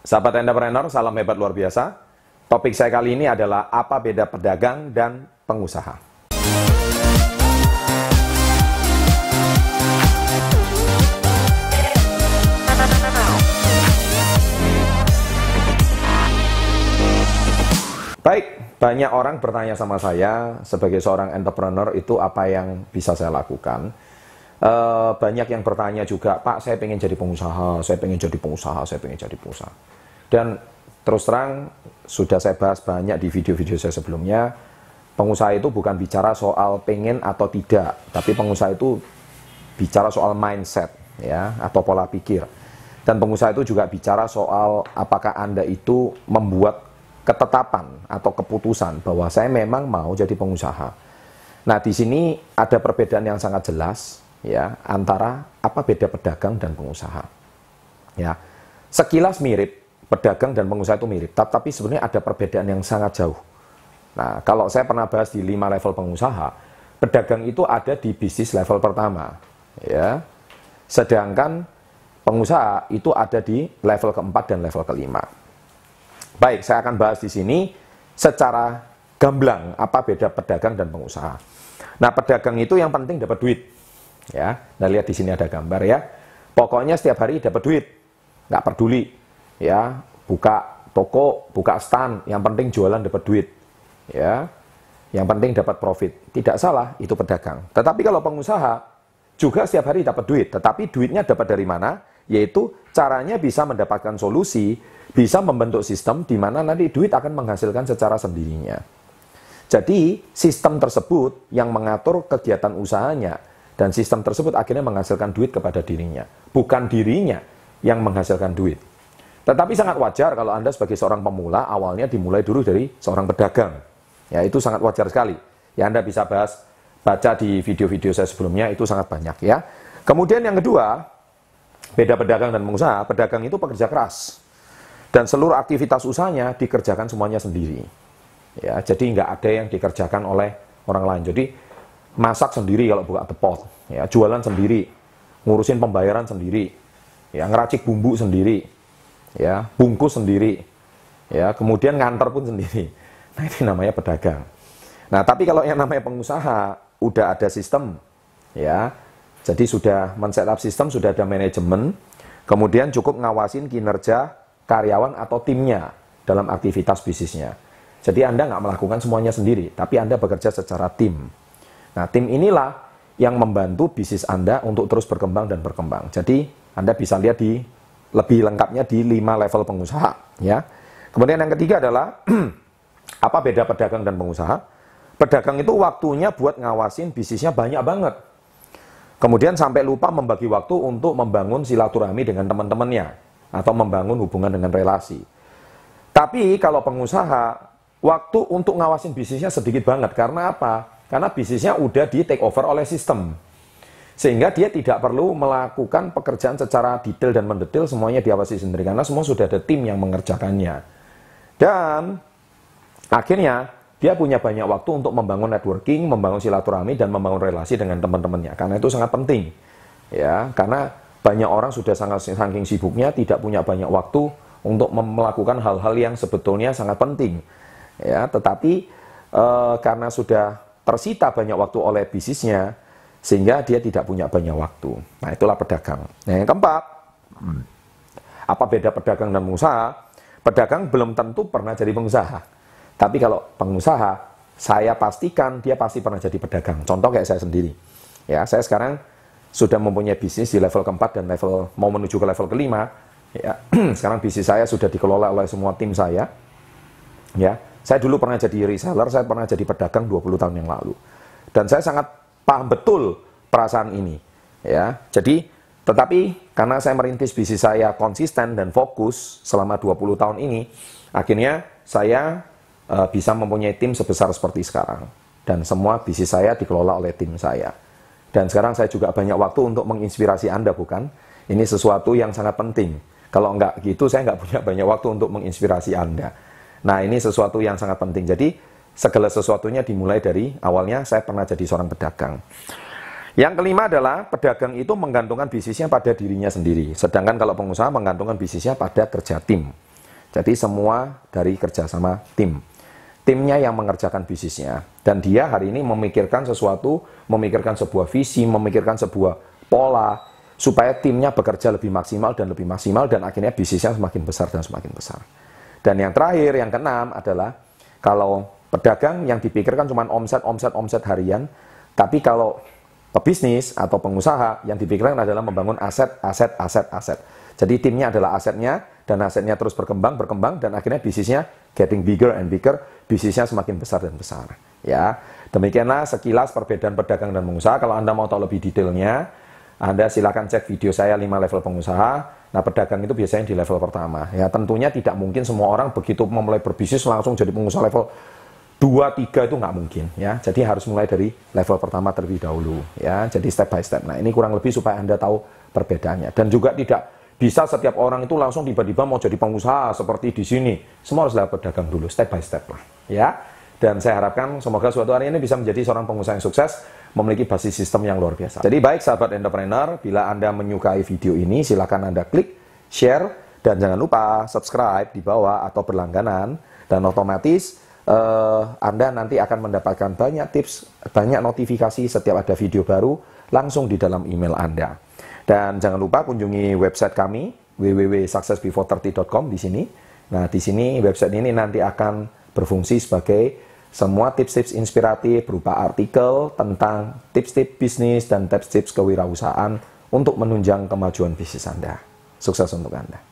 Sahabat entrepreneur, salam hebat luar biasa. Topik saya kali ini adalah apa beda pedagang dan pengusaha. Baik, banyak orang bertanya sama saya sebagai seorang entrepreneur itu apa yang bisa saya lakukan. Uh, banyak yang bertanya juga, Pak, saya pengen jadi pengusaha, saya pengen jadi pengusaha, saya pengen jadi pengusaha. Dan terus terang sudah saya bahas banyak di video-video saya sebelumnya, pengusaha itu bukan bicara soal pengen atau tidak, tapi pengusaha itu bicara soal mindset ya atau pola pikir. Dan pengusaha itu juga bicara soal apakah Anda itu membuat ketetapan atau keputusan bahwa saya memang mau jadi pengusaha. Nah, di sini ada perbedaan yang sangat jelas ya antara apa beda pedagang dan pengusaha. Ya. Sekilas mirip, pedagang dan pengusaha itu mirip, tapi sebenarnya ada perbedaan yang sangat jauh. Nah, kalau saya pernah bahas di lima level pengusaha, pedagang itu ada di bisnis level pertama, ya. Sedangkan pengusaha itu ada di level keempat dan level kelima. Baik, saya akan bahas di sini secara gamblang apa beda pedagang dan pengusaha. Nah, pedagang itu yang penting dapat duit. Ya, nah lihat di sini ada gambar ya. Pokoknya setiap hari dapat duit, nggak peduli. Ya, buka toko, buka stand, yang penting jualan dapat duit. Ya, yang penting dapat profit. Tidak salah, itu pedagang. Tetapi kalau pengusaha juga setiap hari dapat duit, tetapi duitnya dapat dari mana? Yaitu caranya bisa mendapatkan solusi bisa membentuk sistem di mana nanti duit akan menghasilkan secara sendirinya. Jadi, sistem tersebut yang mengatur kegiatan usahanya dan sistem tersebut akhirnya menghasilkan duit kepada dirinya, bukan dirinya yang menghasilkan duit. Tetapi sangat wajar kalau Anda sebagai seorang pemula awalnya dimulai dulu dari seorang pedagang. Ya, itu sangat wajar sekali. Ya, Anda bisa bahas baca di video-video saya sebelumnya itu sangat banyak ya. Kemudian yang kedua, beda pedagang dan pengusaha. Pedagang itu pekerja keras dan seluruh aktivitas usahanya dikerjakan semuanya sendiri. Ya, jadi nggak ada yang dikerjakan oleh orang lain. Jadi masak sendiri kalau buka depot, ya, jualan sendiri, ngurusin pembayaran sendiri, ya, ngeracik bumbu sendiri, ya, bungkus sendiri, ya, kemudian nganter pun sendiri. Nah ini namanya pedagang. Nah tapi kalau yang namanya pengusaha udah ada sistem, ya, jadi sudah men-set up sistem, sudah ada manajemen, kemudian cukup ngawasin kinerja karyawan atau timnya dalam aktivitas bisnisnya. Jadi Anda nggak melakukan semuanya sendiri, tapi Anda bekerja secara tim. Nah, tim inilah yang membantu bisnis Anda untuk terus berkembang dan berkembang. Jadi Anda bisa lihat di lebih lengkapnya di lima level pengusaha. Ya. Kemudian yang ketiga adalah apa beda pedagang dan pengusaha? Pedagang itu waktunya buat ngawasin bisnisnya banyak banget. Kemudian sampai lupa membagi waktu untuk membangun silaturahmi dengan teman-temannya atau membangun hubungan dengan relasi. Tapi kalau pengusaha, waktu untuk ngawasin bisnisnya sedikit banget. Karena apa? Karena bisnisnya udah di take over oleh sistem. Sehingga dia tidak perlu melakukan pekerjaan secara detail dan mendetail semuanya diawasi sendiri. Karena semua sudah ada tim yang mengerjakannya. Dan akhirnya dia punya banyak waktu untuk membangun networking, membangun silaturahmi, dan membangun relasi dengan teman-temannya. Karena itu sangat penting. Ya, karena banyak orang sudah sangat saking sibuknya tidak punya banyak waktu untuk melakukan hal-hal yang sebetulnya sangat penting. Ya, tetapi e, karena sudah tersita banyak waktu oleh bisnisnya sehingga dia tidak punya banyak waktu. Nah, itulah pedagang. Nah, yang keempat, apa beda pedagang dan pengusaha? Pedagang belum tentu pernah jadi pengusaha. Tapi kalau pengusaha, saya pastikan dia pasti pernah jadi pedagang. Contoh kayak saya sendiri. Ya, saya sekarang sudah mempunyai bisnis di level keempat dan level mau menuju ke level kelima, ya sekarang bisnis saya sudah dikelola oleh semua tim saya. Ya, saya dulu pernah jadi reseller, saya pernah jadi pedagang 20 tahun yang lalu. Dan saya sangat paham betul perasaan ini. Ya, jadi tetapi karena saya merintis bisnis saya konsisten dan fokus selama 20 tahun ini, akhirnya saya uh, bisa mempunyai tim sebesar seperti sekarang. Dan semua bisnis saya dikelola oleh tim saya. Dan sekarang saya juga banyak waktu untuk menginspirasi Anda, bukan? Ini sesuatu yang sangat penting. Kalau enggak gitu, saya enggak punya banyak waktu untuk menginspirasi Anda. Nah, ini sesuatu yang sangat penting. Jadi, segala sesuatunya dimulai dari awalnya saya pernah jadi seorang pedagang. Yang kelima adalah pedagang itu menggantungkan bisnisnya pada dirinya sendiri. Sedangkan kalau pengusaha menggantungkan bisnisnya pada kerja tim. Jadi semua dari kerjasama tim. Timnya yang mengerjakan bisnisnya. Dan dia hari ini memikirkan sesuatu, memikirkan sebuah visi, memikirkan sebuah pola, supaya timnya bekerja lebih maksimal dan lebih maksimal, dan akhirnya bisnisnya semakin besar dan semakin besar. Dan yang terakhir, yang keenam adalah, kalau pedagang yang dipikirkan cuma omset, omset, omset harian, tapi kalau pebisnis atau pengusaha yang dipikirkan adalah membangun aset, aset, aset, aset. Jadi timnya adalah asetnya dan asetnya terus berkembang, berkembang dan akhirnya bisnisnya getting bigger and bigger, bisnisnya semakin besar dan besar. Ya, demikianlah sekilas perbedaan pedagang dan pengusaha. Kalau anda mau tahu lebih detailnya, anda silakan cek video saya 5 level pengusaha. Nah, pedagang itu biasanya di level pertama. Ya, tentunya tidak mungkin semua orang begitu memulai berbisnis langsung jadi pengusaha level dua tiga itu nggak mungkin ya. Jadi harus mulai dari level pertama terlebih dahulu ya. Jadi step by step. Nah ini kurang lebih supaya anda tahu perbedaannya. Dan juga tidak bisa setiap orang itu langsung tiba-tiba mau jadi pengusaha seperti di sini. Semua harus lewat pedagang dulu step by step lah ya dan saya harapkan semoga suatu hari ini bisa menjadi seorang pengusaha yang sukses memiliki basis sistem yang luar biasa jadi baik sahabat entrepreneur bila anda menyukai video ini silakan anda klik share dan jangan lupa subscribe di bawah atau berlangganan dan otomatis uh, Anda nanti akan mendapatkan banyak tips, banyak notifikasi setiap ada video baru langsung di dalam email Anda. Dan jangan lupa kunjungi website kami www.successbefore30.com di sini. Nah, di sini website ini nanti akan berfungsi sebagai semua tips-tips inspiratif berupa artikel tentang tips-tips bisnis dan tips-tips kewirausahaan untuk menunjang kemajuan bisnis Anda. Sukses untuk Anda.